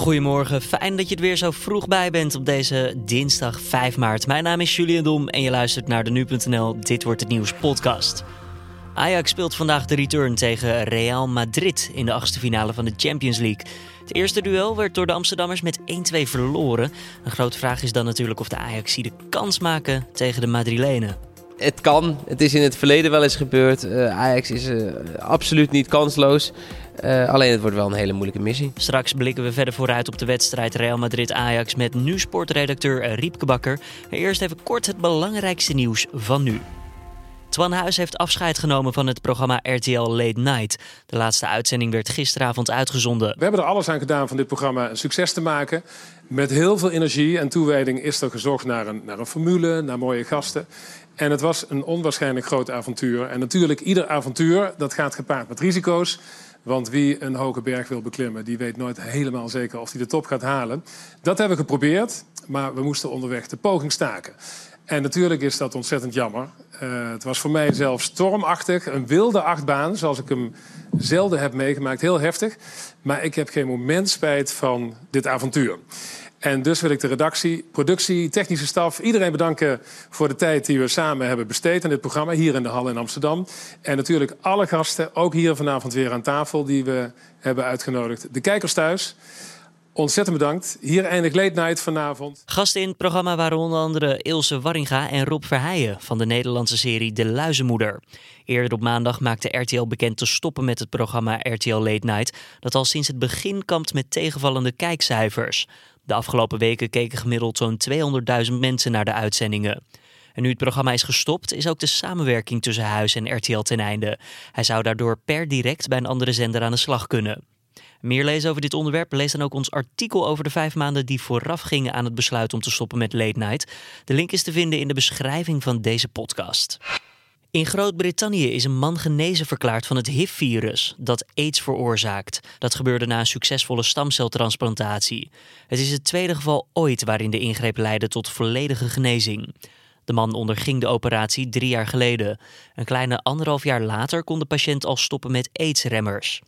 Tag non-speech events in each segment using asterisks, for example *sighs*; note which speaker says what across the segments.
Speaker 1: Goedemorgen, fijn dat je er weer zo vroeg bij bent op deze dinsdag 5 maart. Mijn naam is Julian Dom en je luistert naar de Nu.nl Dit Wordt Het Nieuws podcast. Ajax speelt vandaag de return tegen Real Madrid in de achtste finale van de Champions League. Het eerste duel werd door de Amsterdammers met 1-2 verloren. Een grote vraag is dan natuurlijk of de Ajax de kans maken tegen de Madrilenen.
Speaker 2: Het kan. Het is in het verleden wel eens gebeurd. Uh, Ajax is uh, absoluut niet kansloos. Uh, alleen het wordt wel een hele moeilijke missie.
Speaker 1: Straks blikken we verder vooruit op de wedstrijd Real Madrid-Ajax met nu sportredacteur Riepke Bakker. Maar eerst even kort het belangrijkste nieuws van nu. Twan Huis heeft afscheid genomen van het programma RTL Late Night. De laatste uitzending werd gisteravond uitgezonden.
Speaker 3: We hebben er alles aan gedaan van dit programma een succes te maken. Met heel veel energie en toewijding is er gezocht naar een, naar een formule, naar mooie gasten. En het was een onwaarschijnlijk groot avontuur. En natuurlijk, ieder avontuur dat gaat gepaard met risico's. Want wie een hoge berg wil beklimmen, die weet nooit helemaal zeker of hij de top gaat halen. Dat hebben we geprobeerd, maar we moesten onderweg de poging staken. En natuurlijk is dat ontzettend jammer. Uh, het was voor mij zelf stormachtig, een wilde achtbaan, zoals ik hem zelden heb meegemaakt. Heel heftig. Maar ik heb geen moment spijt van dit avontuur. En dus wil ik de redactie, productie, technische staf, iedereen bedanken voor de tijd die we samen hebben besteed aan dit programma hier in de Hal in Amsterdam. En natuurlijk alle gasten, ook hier vanavond weer aan tafel, die we hebben uitgenodigd. De kijkers thuis. Ontzettend bedankt. Hier eindigt Late Night vanavond.
Speaker 1: Gasten in het programma waren onder andere Ilse Warringa en Rob Verheijen van de Nederlandse serie De Luizenmoeder. Eerder op maandag maakte RTL bekend te stoppen met het programma RTL Late Night, dat al sinds het begin kampt met tegenvallende kijkcijfers. De afgelopen weken keken gemiddeld zo'n 200.000 mensen naar de uitzendingen. En nu het programma is gestopt, is ook de samenwerking tussen Huis en RTL ten einde. Hij zou daardoor per direct bij een andere zender aan de slag kunnen. Meer lezen over dit onderwerp, lees dan ook ons artikel over de vijf maanden die vooraf gingen aan het besluit om te stoppen met Late Night. De link is te vinden in de beschrijving van deze podcast. In Groot-Brittannië is een man genezen verklaard van het HIV-virus dat AIDS veroorzaakt. Dat gebeurde na een succesvolle stamceltransplantatie. Het is het tweede geval ooit waarin de ingreep leidde tot volledige genezing. De man onderging de operatie drie jaar geleden. Een kleine anderhalf jaar later kon de patiënt al stoppen met AIDS-remmers.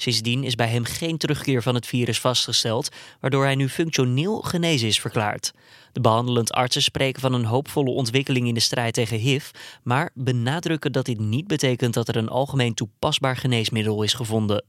Speaker 1: Sindsdien is bij hem geen terugkeer van het virus vastgesteld, waardoor hij nu functioneel genezen is verklaard. De behandelend artsen spreken van een hoopvolle ontwikkeling in de strijd tegen HIV, maar benadrukken dat dit niet betekent dat er een algemeen toepasbaar geneesmiddel is gevonden.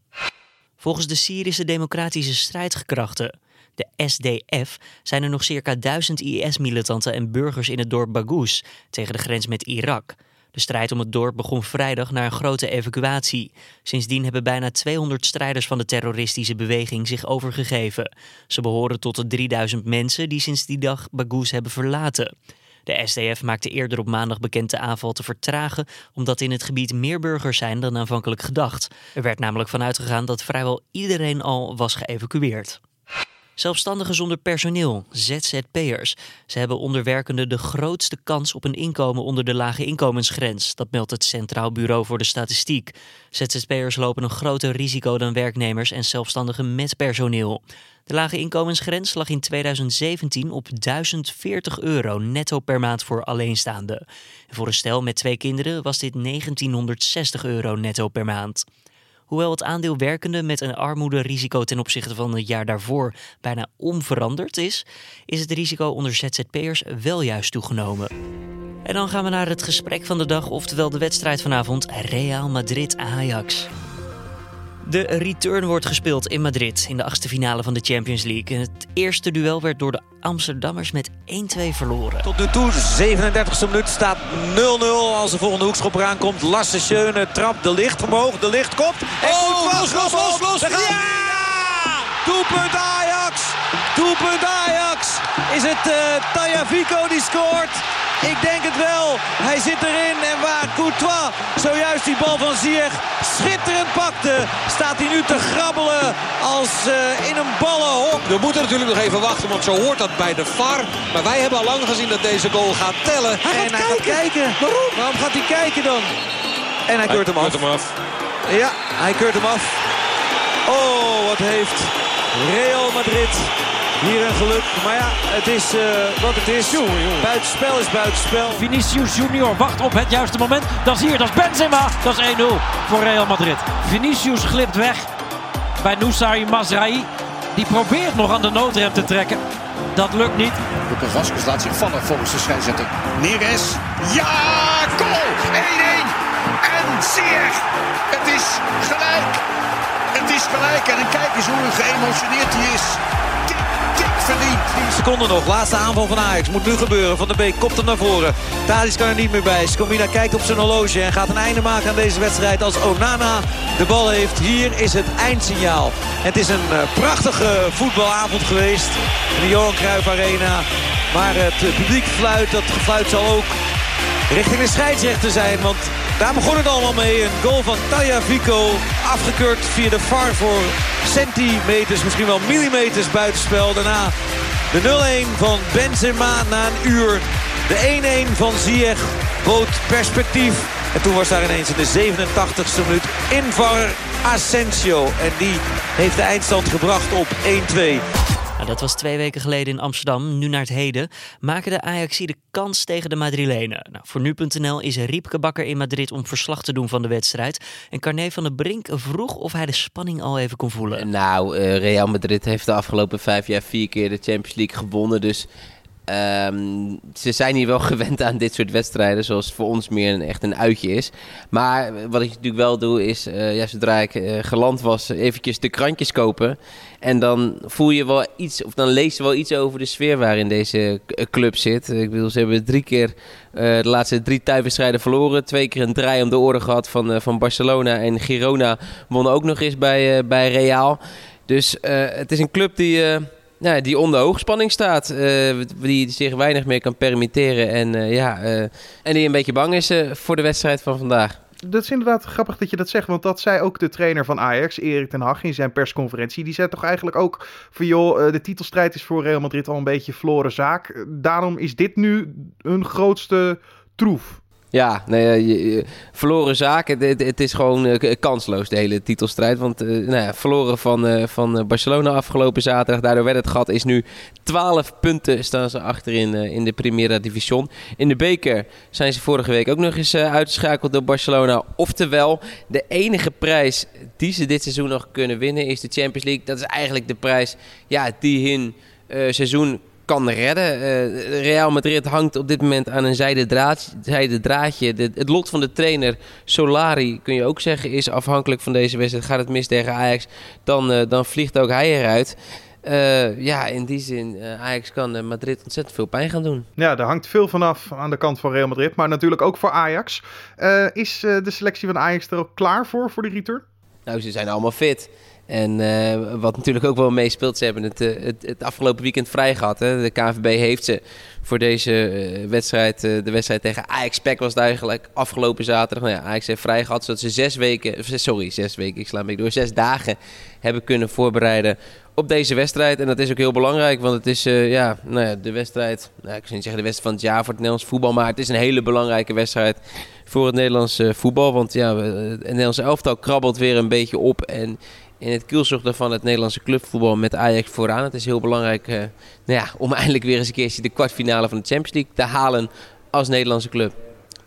Speaker 1: Volgens de Syrische Democratische Strijdkrachten, de SDF, zijn er nog circa duizend IS-militanten en burgers in het dorp Baghouz tegen de grens met Irak. De strijd om het dorp begon vrijdag na een grote evacuatie. Sindsdien hebben bijna 200 strijders van de terroristische beweging zich overgegeven. Ze behoren tot de 3000 mensen die sinds die dag Baghouz hebben verlaten. De SDF maakte eerder op maandag bekend de aanval te vertragen, omdat in het gebied meer burgers zijn dan aanvankelijk gedacht. Er werd namelijk vanuit gegaan dat vrijwel iedereen al was geëvacueerd. Zelfstandigen zonder personeel, ZZP'ers. Ze hebben onderwerkenden de grootste kans op een inkomen onder de lage inkomensgrens. Dat meldt het Centraal Bureau voor de Statistiek. ZZP'ers lopen een groter risico dan werknemers en zelfstandigen met personeel. De lage inkomensgrens lag in 2017 op 1040 euro netto per maand voor alleenstaanden. voor een stel met twee kinderen was dit 1960 euro netto per maand. Hoewel het aandeel werkenden met een armoederisico ten opzichte van het jaar daarvoor bijna onveranderd is, is het risico onder ZZP'ers wel juist toegenomen. En dan gaan we naar het gesprek van de dag, oftewel de wedstrijd vanavond Real Madrid-Ajax. De return wordt gespeeld in Madrid in de achtste finale van de Champions League. En het eerste duel werd door de Amsterdammers met 1-2 verloren.
Speaker 4: Tot nu toe, 37e minuut, staat 0-0 als de volgende hoekschop eraan komt. Lasse Schöne trapt de licht omhoog, de licht komt. En oh, los, los, los, los, los. Ja! Doelpunt Ajax! Doelpunt Ajax! Is het uh, Taya Vico die scoort? Ik denk het wel. Hij zit erin en waar Courtois zojuist die bal van Ziyech schitterend pakte... staat hij nu te grabbelen als uh, in een ballenhok.
Speaker 5: We moeten natuurlijk nog even wachten, want zo hoort dat bij de VAR. Maar wij hebben al lang gezien dat deze goal gaat tellen.
Speaker 4: Hij gaat en hij kijken. gaat kijken. Waarom? Waarom gaat hij kijken dan? En hij, keurt hem af.
Speaker 5: hem af.
Speaker 4: Ja, hij keurt hem af. Oh, wat heeft Real Madrid hier een geluk. Maar ja, het is uh, wat het is. Buitenspel is buitenspel.
Speaker 6: Vinicius Junior wacht op het juiste moment. Dat is hier, dat is Benzema. Dat is 1-0 voor Real Madrid. Vinicius glipt weg bij Nusari Mazraoui. Die probeert nog aan de noodrem te trekken. Dat lukt niet.
Speaker 7: Luca Vasquez laat zich vallen volgens de scheidsrechter. Neres. Ja, goal! 1-1. En Ziyech. Het is gelijk. Het is gelijk. En kijk eens hoe geëmotioneerd hij is. Tik, tik verdiend.
Speaker 4: 10 seconden nog. Laatste aanval van Ajax. Moet nu gebeuren. Van de Beek kopt hem naar voren. Tadic kan er niet meer bij. Scomina kijkt op zijn horloge en gaat een einde maken aan deze wedstrijd als Onana de bal heeft. Hier is het eindsignaal. Het is een eh, prachtige voetbalavond geweest in de Johan Cruijff Arena. Maar het publiek fluit. Dat gefluit zal ook richting de scheidsrechter zijn. Want daar begon het allemaal mee. Een goal van Taya Vico. Afgekeurd via de VAR voor centimeters, misschien wel millimeters buitenspel. Daarna de 0-1 van Benzema na een uur. De 1-1 van Ziyech bood perspectief. En toen was daar ineens in de 87ste minuut invaller Asensio. En die heeft de eindstand gebracht op 1-2.
Speaker 1: Nou, dat was twee weken geleden in Amsterdam. Nu naar het heden. Maken de Ajaxie de kans tegen de Madrilenen? Nou, voor nu.nl is Riepke Bakker in Madrid om verslag te doen van de wedstrijd. En Carné van der Brink vroeg of hij de spanning al even kon voelen.
Speaker 2: Nou, eh, Real Madrid heeft de afgelopen vijf jaar vier keer de Champions League gewonnen. Dus ehm, ze zijn hier wel *laughs* gewend aan dit soort wedstrijden, zoals voor ons meer een, echt een uitje is. Maar wat ik natuurlijk wel doe, is uh, ja, zodra ik uh, geland was, eventjes de krantjes kopen. En dan voel je wel iets, of dan lees je wel iets over de sfeer waarin deze club zit. Ik bedoel, ze hebben drie keer de laatste drie thuiswedstrijden verloren. Twee keer een draai om de oren gehad van, van Barcelona. En Girona won ook nog eens bij, bij Real. Dus het is een club die, ja, die onder hoogspanning staat. die zich weinig meer kan permitteren. En, ja, en die een beetje bang is voor de wedstrijd van vandaag
Speaker 8: dat is inderdaad grappig dat je dat zegt. Want dat zei ook de trainer van Ajax, Erik ten Hag, in zijn persconferentie. Die zei toch eigenlijk ook van joh, de titelstrijd is voor Real Madrid al een beetje verloren zaak. Daarom is dit nu hun grootste troef.
Speaker 2: Ja, nee, je, verloren zaken. Het, is gewoon uh, kansloos, de hele titelstrijd. Want uh, nou ja, verloren van, van Barcelona afgelopen zaterdag. Daardoor werd het gat is nu 12 punten staan ze achterin in de Primera Division. In de beker zijn ze vorige week ook nog eens uitgeschakeld door Barcelona. Oftewel, de enige prijs die ze dit seizoen nog kunnen winnen is de Champions League. Dat is eigenlijk de prijs ja, die hun seizoen kan redden. Uh, Real Madrid hangt op dit moment aan een zijde, draad, zijde draadje. De, het lot van de trainer Solari, kun je ook zeggen, is afhankelijk van deze wedstrijd. Gaat het mis tegen Ajax, dan, uh, dan vliegt ook hij eruit. Uh, ja, in die zin, uh, Ajax kan Madrid ontzettend veel pijn gaan doen.
Speaker 8: Ja, er hangt veel vanaf aan de kant van Real Madrid, maar natuurlijk ook voor Ajax. Uh, is de selectie van Ajax er ook klaar voor, voor de return?
Speaker 2: Nou, ze zijn allemaal fit. En uh, wat natuurlijk ook wel meespeelt, ze hebben het, het, het, afgelopen weekend vrij gehad. Hè. De KNVB heeft ze voor deze uh, wedstrijd, de wedstrijd tegen Ajax Pack was eigenlijk afgelopen zaterdag. Nou ja, Ajax heeft vrij gehad, zodat ze zes weken, sorry, zes weken, ik sla me door, zes dagen hebben kunnen voorbereiden op deze wedstrijd. En dat is ook heel belangrijk, want het is ja, nou ja, de wedstrijd, nou, ik zou niet zeggen de wedstrijd van het jaar voor het Nederlands voetbal, maar het is een hele belangrijke wedstrijd voor het Nederlands voetbal. Want ja, het Nederlandse elftal krabbelt weer een beetje op en in het kielzocht van het Nederlandse clubvoetbal met Ajax vooraan. Het is heel belangrijk uh, nou ja, om *laughs* eindelijk weer eens een keertje de kwartfinale van de Champions League te halen als Nederlandse club.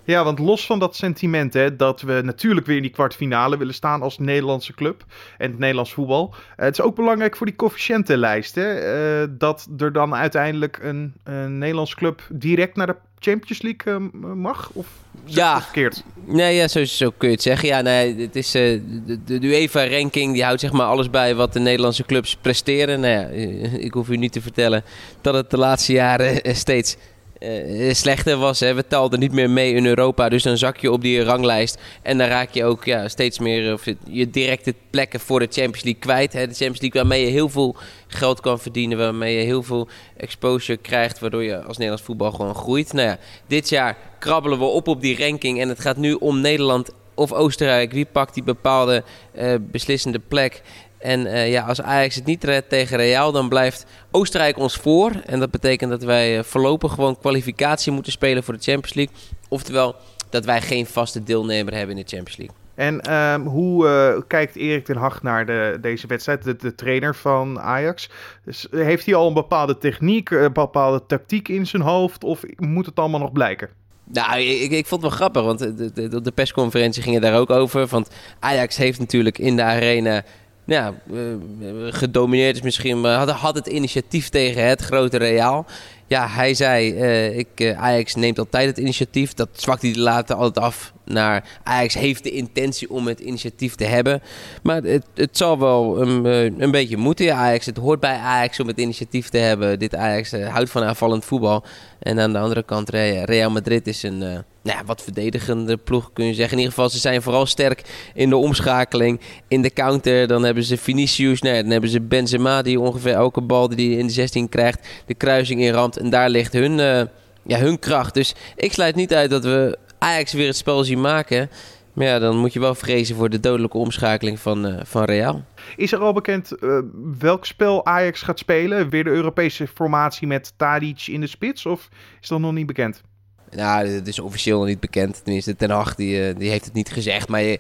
Speaker 8: Ja, want los van dat sentiment hè, dat we natuurlijk weer in die kwartfinale willen staan als Nederlandse club en het Nederlands voetbal. Uh, het is ook belangrijk voor die coëfficiëntenlijst hè, uh, dat er dan uiteindelijk een, een Nederlandse club direct naar de Champions League uh, mag? Of
Speaker 2: ja,
Speaker 8: verkeerd?
Speaker 2: Nee, ja, zo, zo, kun je het zeggen. Ja, nee, het is, uh, de, de, de UEFA-ranking die houdt zeg maar alles bij wat de Nederlandse clubs presteren. Nou ja, *laughs* ik hoef u niet te vertellen dat het de laatste jaren steeds uh, slechter was. Hè. We telden niet meer mee in Europa. Dus dan zak je op die ranglijst. En dan raak je ook ja, steeds meer of je directe plekken voor de Champions League kwijt. Hè. De Champions League waarmee je heel veel geld kan verdienen. Waarmee je heel veel exposure krijgt. Waardoor je als Nederlands voetbal gewoon groeit. Nou ja, dit jaar krabbelen we op op die ranking. En het gaat nu om Nederland of Oostenrijk. Wie pakt die bepaalde beslissende plek? En uh, ja, als Ajax het niet redt tegen Real, dan blijft Oostenrijk ons voor. En dat betekent dat wij uh, voorlopig gewoon kwalificatie moeten spelen voor de Champions League. Oftewel, dat wij geen vaste deelnemer hebben in de Champions League.
Speaker 8: En um, hoe uh, kijkt Erik ten Hag naar de, deze wedstrijd, de, de, trainer van Ajax? Dus, heeft hij al een bepaalde techniek, een bepaalde tactiek in zijn hoofd? Of moet het allemaal nog blijken?
Speaker 2: Nou, ik, ik vond het wel grappig, want de, de, de persconferentie ging er daar ook over. Want Ajax heeft natuurlijk in de arena ja, gedomineerd is misschien, had, had het initiatief tegen het grote Real. Ja, hij zei, uh, ik, uh, Ajax neemt altijd het initiatief. Dat zwakt hij later altijd af naar Ajax heeft de intentie om het initiatief te hebben. Maar het, het zal wel een, eh, beetje moeten. Ja, Ajax, het hoort bij Ajax om het initiatief te hebben. Dit Ajax houdt van aanvallend voetbal. En aan de andere kant, Real Madrid is een nou wat verdedigende ploeg, kun je zeggen. In ieder geval, ze zijn vooral sterk in de omschakeling. In de counter, dan hebben ze Vinicius. Nee, dan hebben ze Benzema, die ongeveer elke bal die hij in de 16 krijgt, de kruising in En daar ligt hun, uh, ja, hun kracht. Dus ik sluit niet uit dat we Ajax weer het spel zien maken. Maar ja, dan moet je wel vrezen voor de dodelijke omschakeling van, uh, van Real.
Speaker 8: Is er al bekend uh, welk spel Ajax gaat spelen? Weer de Europese formatie met Tadic in de spits? Of is dat nog niet bekend?
Speaker 2: Nou, het is officieel nog niet bekend. Tenminste, Ten Hag die, die heeft het niet gezegd. Maar je,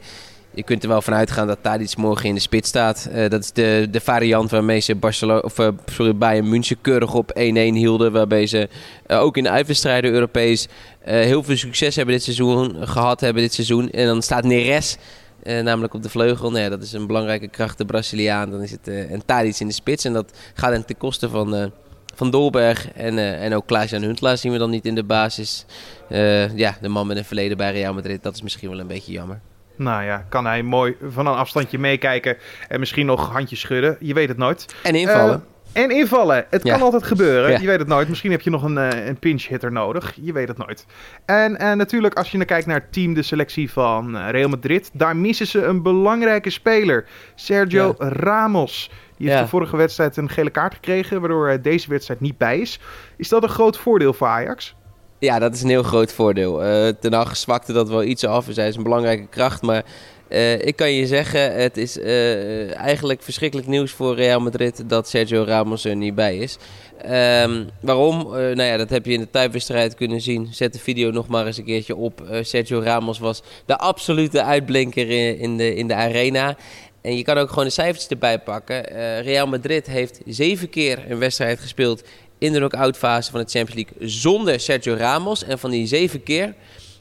Speaker 2: je kunt er wel van uitgaan dat Tadic morgen in de spits staat. Uh, dat is de, de variant waarmee ze Barcelona, of, uh, sorry, Bayern München keurig op 1-1 hielden. Waarbij ze uh, ook in de uitwedstrijden Europees heel veel succes hebben dit seizoen gehad hebben dit seizoen. En dan staat Neres namelijk op de vleugel. Nee, dat is een belangrijke kracht, de Braziliaan. Dan is het en Tadic in de spits. En dat gaat dan ten koste van van Dolberg en, en ook Klaas-Jan Huntelaar zien we dan niet in de basis. Ja, de man met een verleden bij Real Madrid, dat is misschien wel een beetje jammer.
Speaker 8: Nou ja, kan hij mooi van een afstandje meekijken en misschien nog handjes schudden. Je weet het nooit.
Speaker 2: En invallen.
Speaker 8: Uh, en invallen. Het kan altijd gebeuren. Ja. Je weet het nooit. Misschien heb je nog een, uh, een pinch hitter nodig. Je weet het nooit. En, en natuurlijk, als je dan kijkt naar het team, de selectie van uh, Real Madrid. Daar missen ze een belangrijke speler. Sergio ja. Ramos. Die heeft de vorige wedstrijd een gele kaart gekregen. Waardoor deze wedstrijd niet bij is. Is dat een groot voordeel voor Ajax?
Speaker 2: Ja, dat is een heel groot voordeel. Uh, Ten Hag zwakte dat wel iets af. Zij is een belangrijke kracht, maar uh, ik kan je zeggen, het is uh, eigenlijk verschrikkelijk nieuws voor Real Madrid dat Sergio Ramos er niet bij is. Um, waarom? Nou ja, dat heb je in de thuiswedstrijd kunnen zien. Zet de video nog maar eens een keertje op. Sergio Ramos was de absolute uitblinker in, in, de, in de arena. En je kan ook gewoon de cijfers erbij pakken. Real Madrid heeft zeven keer een wedstrijd gespeeld in de knock-out fase van de Champions League zonder Sergio Ramos. En van die zeven keer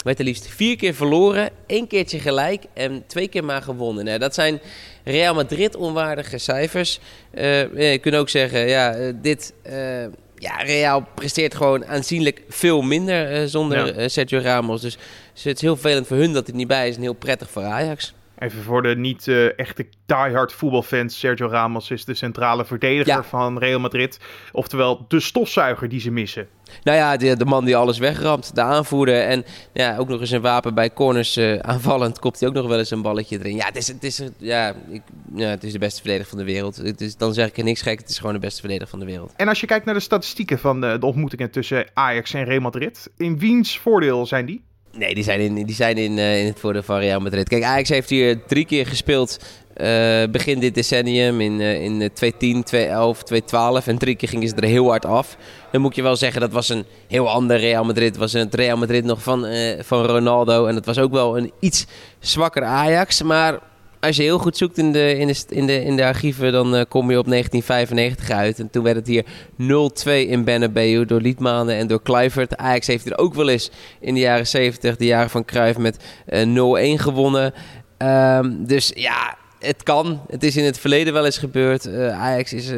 Speaker 2: werd er liefst vier keer verloren, één keertje gelijk en twee keer maar gewonnen. Nou, dat zijn Real Madrid onwaardige cijfers. Uh, je kunt ook zeggen, ja, uh, dit... Uh, ja, Real presteert gewoon aanzienlijk veel minder zonder ja. Sergio Ramos. Dus, dus het is heel vervelend voor hun dat hij niet bij is en heel prettig voor Ajax.
Speaker 8: Even voor de niet uh, echte diehard voetbalfans. Sergio Ramos is de centrale verdediger ja. van Real Madrid. Oftewel de stofzuiger die ze missen.
Speaker 2: Nou ja, de, de man die alles wegramt. De aanvoerder. En ja, ook nog eens een wapen bij corners uh, aanvallend. Kopt hij ook nog wel eens een balletje erin. Ja, het is, het is, ja, ik, ja, het is de beste verdediger van de wereld. Het is, dan zeg ik er niks gek. Het is gewoon de beste verdediger van de wereld.
Speaker 8: En als je kijkt naar de statistieken van de, de ontmoetingen tussen Ajax en Real Madrid. In wiens voordeel zijn die?
Speaker 2: Nee, die zijn in, die zijn in, uh, in het voordeel van Real Madrid. Kijk, Ajax heeft hier drie keer gespeeld uh, begin dit decennium in, uh, in 2010, 2011, 2012. En drie keer gingen ze er heel hard af. Dan moet je wel zeggen, dat was een heel ander Real Madrid. was het Real Madrid nog van, van Ronaldo. En het was ook wel een iets zwakker Ajax. Maar als je heel goed zoekt in de, in de, in de, in de archieven, dan uh, kom je op 1995 uit. En toen werd het hier 0-2 in Bernabeu door Liedmanen en door Kluivert. Ajax heeft er ook wel eens in de jaren 70, de jaren van Cruijff, met uh, 0-1 gewonnen. Um, dus ja, het kan. Het is in het verleden wel eens gebeurd. Uh, Ajax is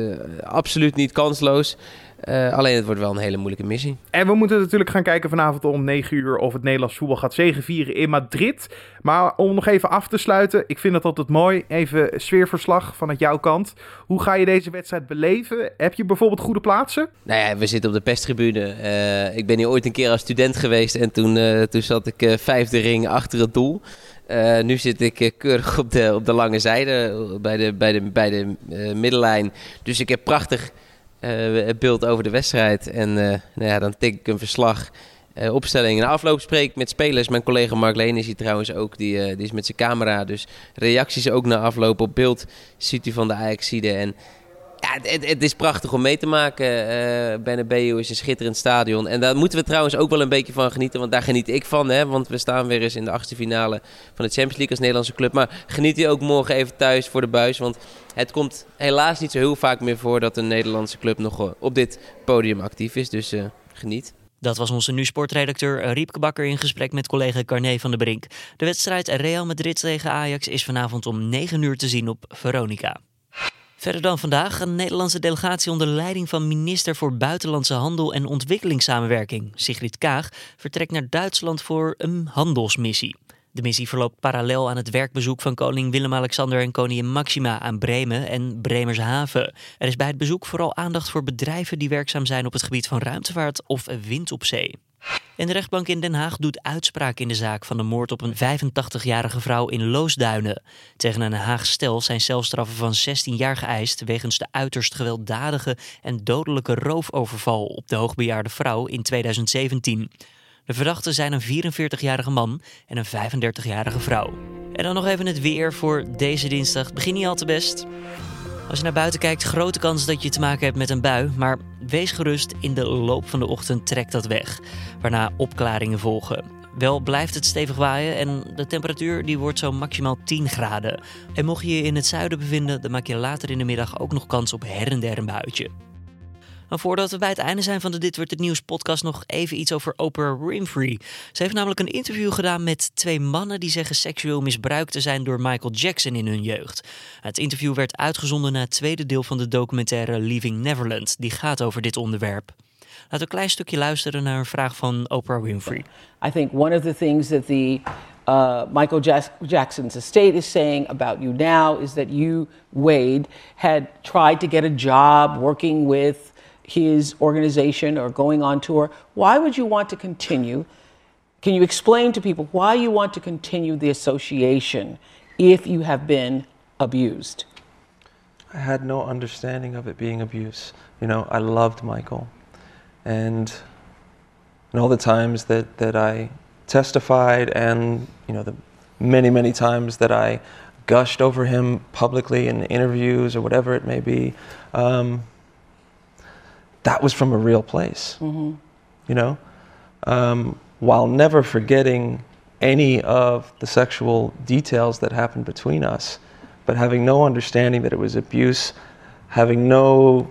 Speaker 2: absoluut niet kansloos. Uh, alleen het wordt wel een hele moeilijke missie.
Speaker 8: En we moeten natuurlijk gaan kijken vanavond om 9 uur of het Nederlands voetbal gaat zegenvieren in Madrid. Maar om nog even af te sluiten, ik vind het altijd mooi. Even sfeerverslag vanuit jouw kant. Hoe ga je deze wedstrijd beleven? Heb je bijvoorbeeld goede plaatsen?
Speaker 2: Nou ja, we zitten op de pestribune. Uh, ik ben hier ooit een keer als student geweest en toen, uh, toen zat ik vijfde ring achter het doel. Uh, nu zit ik keurig op de, op de lange zijde, bij de, bij de, bij de middellijn. Dus ik heb prachtig uh, beeld over de wedstrijd. En uh, nou ja, dan tik ik een verslag, uh, opstelling. En afloop spreek ik met spelers. Mijn collega Mark Leen is hier trouwens ook. Die, die is met zijn camera. Dus reacties ook na afloop op beeld ziet u van de Ajaxide. En ja, het, is prachtig om mee te maken. Uh, Bernabeu is een schitterend stadion. En daar moeten we trouwens ook wel een beetje van genieten. Want daar geniet ik van. Hè? Want we staan weer eens in de achtste finale van de Champions League als Nederlandse club. Maar geniet u ook morgen even thuis voor de buis. Want het komt helaas niet zo heel vaak meer voor dat een Nederlandse club nog op dit podium actief is. Dus uh, geniet.
Speaker 1: Dat was onze nu-sportredacteur Riepke Bakker in gesprek met collega Carné van der Brink. De wedstrijd Real Madrid tegen Ajax is vanavond om 9 uur te zien op Veronica. Verder dan vandaag een Nederlandse delegatie onder leiding van minister voor Buitenlandse Handel en Ontwikkelingssamenwerking, Sigrid Kaag, vertrekt naar Duitsland voor een handelsmissie. De missie verloopt parallel aan het werkbezoek van koning Willem-Alexander en koningin Maxima aan Bremen en Bremershaven. Er is bij het bezoek vooral aandacht voor bedrijven die werkzaam zijn op het gebied van ruimtevaart of wind op zee. En de rechtbank in Den Haag doet uitspraak in de zaak van de moord op een 85-jarige vrouw in Loosduinen. Tegen een Haag stel zijn celstraffen van 16 jaar geëist wegens de uiterst gewelddadige en dodelijke roofoverval op de hoogbejaarde vrouw in 2017. De verdachten zijn een 44-jarige man en een 35-jarige vrouw. En dan nog even het weer voor deze dinsdag. Begin niet al te best. Als je naar buiten kijkt, grote kans dat je te maken hebt met een bui. Maar wees gerust, in de loop van de ochtend trekt dat weg. Waarna opklaringen volgen. Wel blijft het stevig waaien en de temperatuur die wordt zo maximaal 10 graden. En mocht je je in het zuiden bevinden, dan maak je later in de middag ook nog kans op her en der een buitje. Maar voordat we bij het einde zijn van de Dit Wordt Het Nieuws podcast nog even iets over Oprah Winfrey. Ze heeft namelijk een interview gedaan met twee mannen die zeggen seksueel misbruikt te zijn door Michael Jackson in hun jeugd. Het interview werd uitgezonden na het tweede deel van de documentaire Leaving Neverland, die gaat over dit onderwerp. We een klein stukje luisteren naar een vraag van Oprah Winfrey.
Speaker 9: I think one of the things that the uh, Michael Jackson's estate is saying about you now is that you, Wade, had tried to get a job working with his organization or going on tour. Why would you want to continue? Can you explain to people why you want to continue the association if you have been abused?
Speaker 10: I had no understanding of it being abuse. You know, I loved Michael. And, and all the times that, that I testified and, you know, the many, many times that I gushed over him publicly in interviews or whatever it may be, um, that was from a real place. Mm-hmm. You know, um, while never forgetting any of the sexual details that happened between us, but having no understanding that it was abuse, having no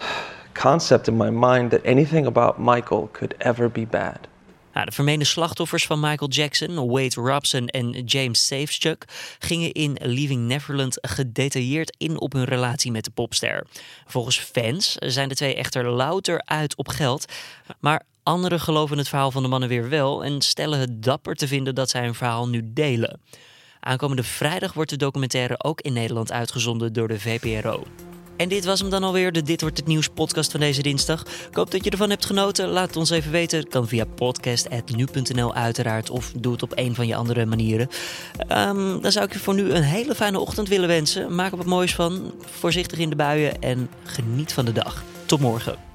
Speaker 10: *sighs* concept in my mind that anything about Michael could ever be bad.
Speaker 1: Nou, de vermeende slachtoffers van Michael Jackson, Wade Robson en James Safechuck, gingen in Leaving Neverland gedetailleerd in op hun relatie met de popster. Volgens fans zijn de twee echter louter uit op geld, maar anderen geloven het verhaal van de mannen weer wel en stellen het dapper te vinden dat zij hun verhaal nu delen. Aankomende vrijdag wordt de documentaire ook in Nederland uitgezonden door de VPRO. En dit was hem dan alweer, de Dit Wordt Het Nieuws podcast van deze dinsdag. Ik hoop dat je ervan hebt genoten. Laat het ons even weten. Kan via podcast.nu.nl uiteraard. Of doe het op een van je andere manieren. Um, dan zou ik je voor nu een hele fijne ochtend willen wensen. Maak er wat moois van. Voorzichtig in de buien en geniet van de dag. Tot morgen.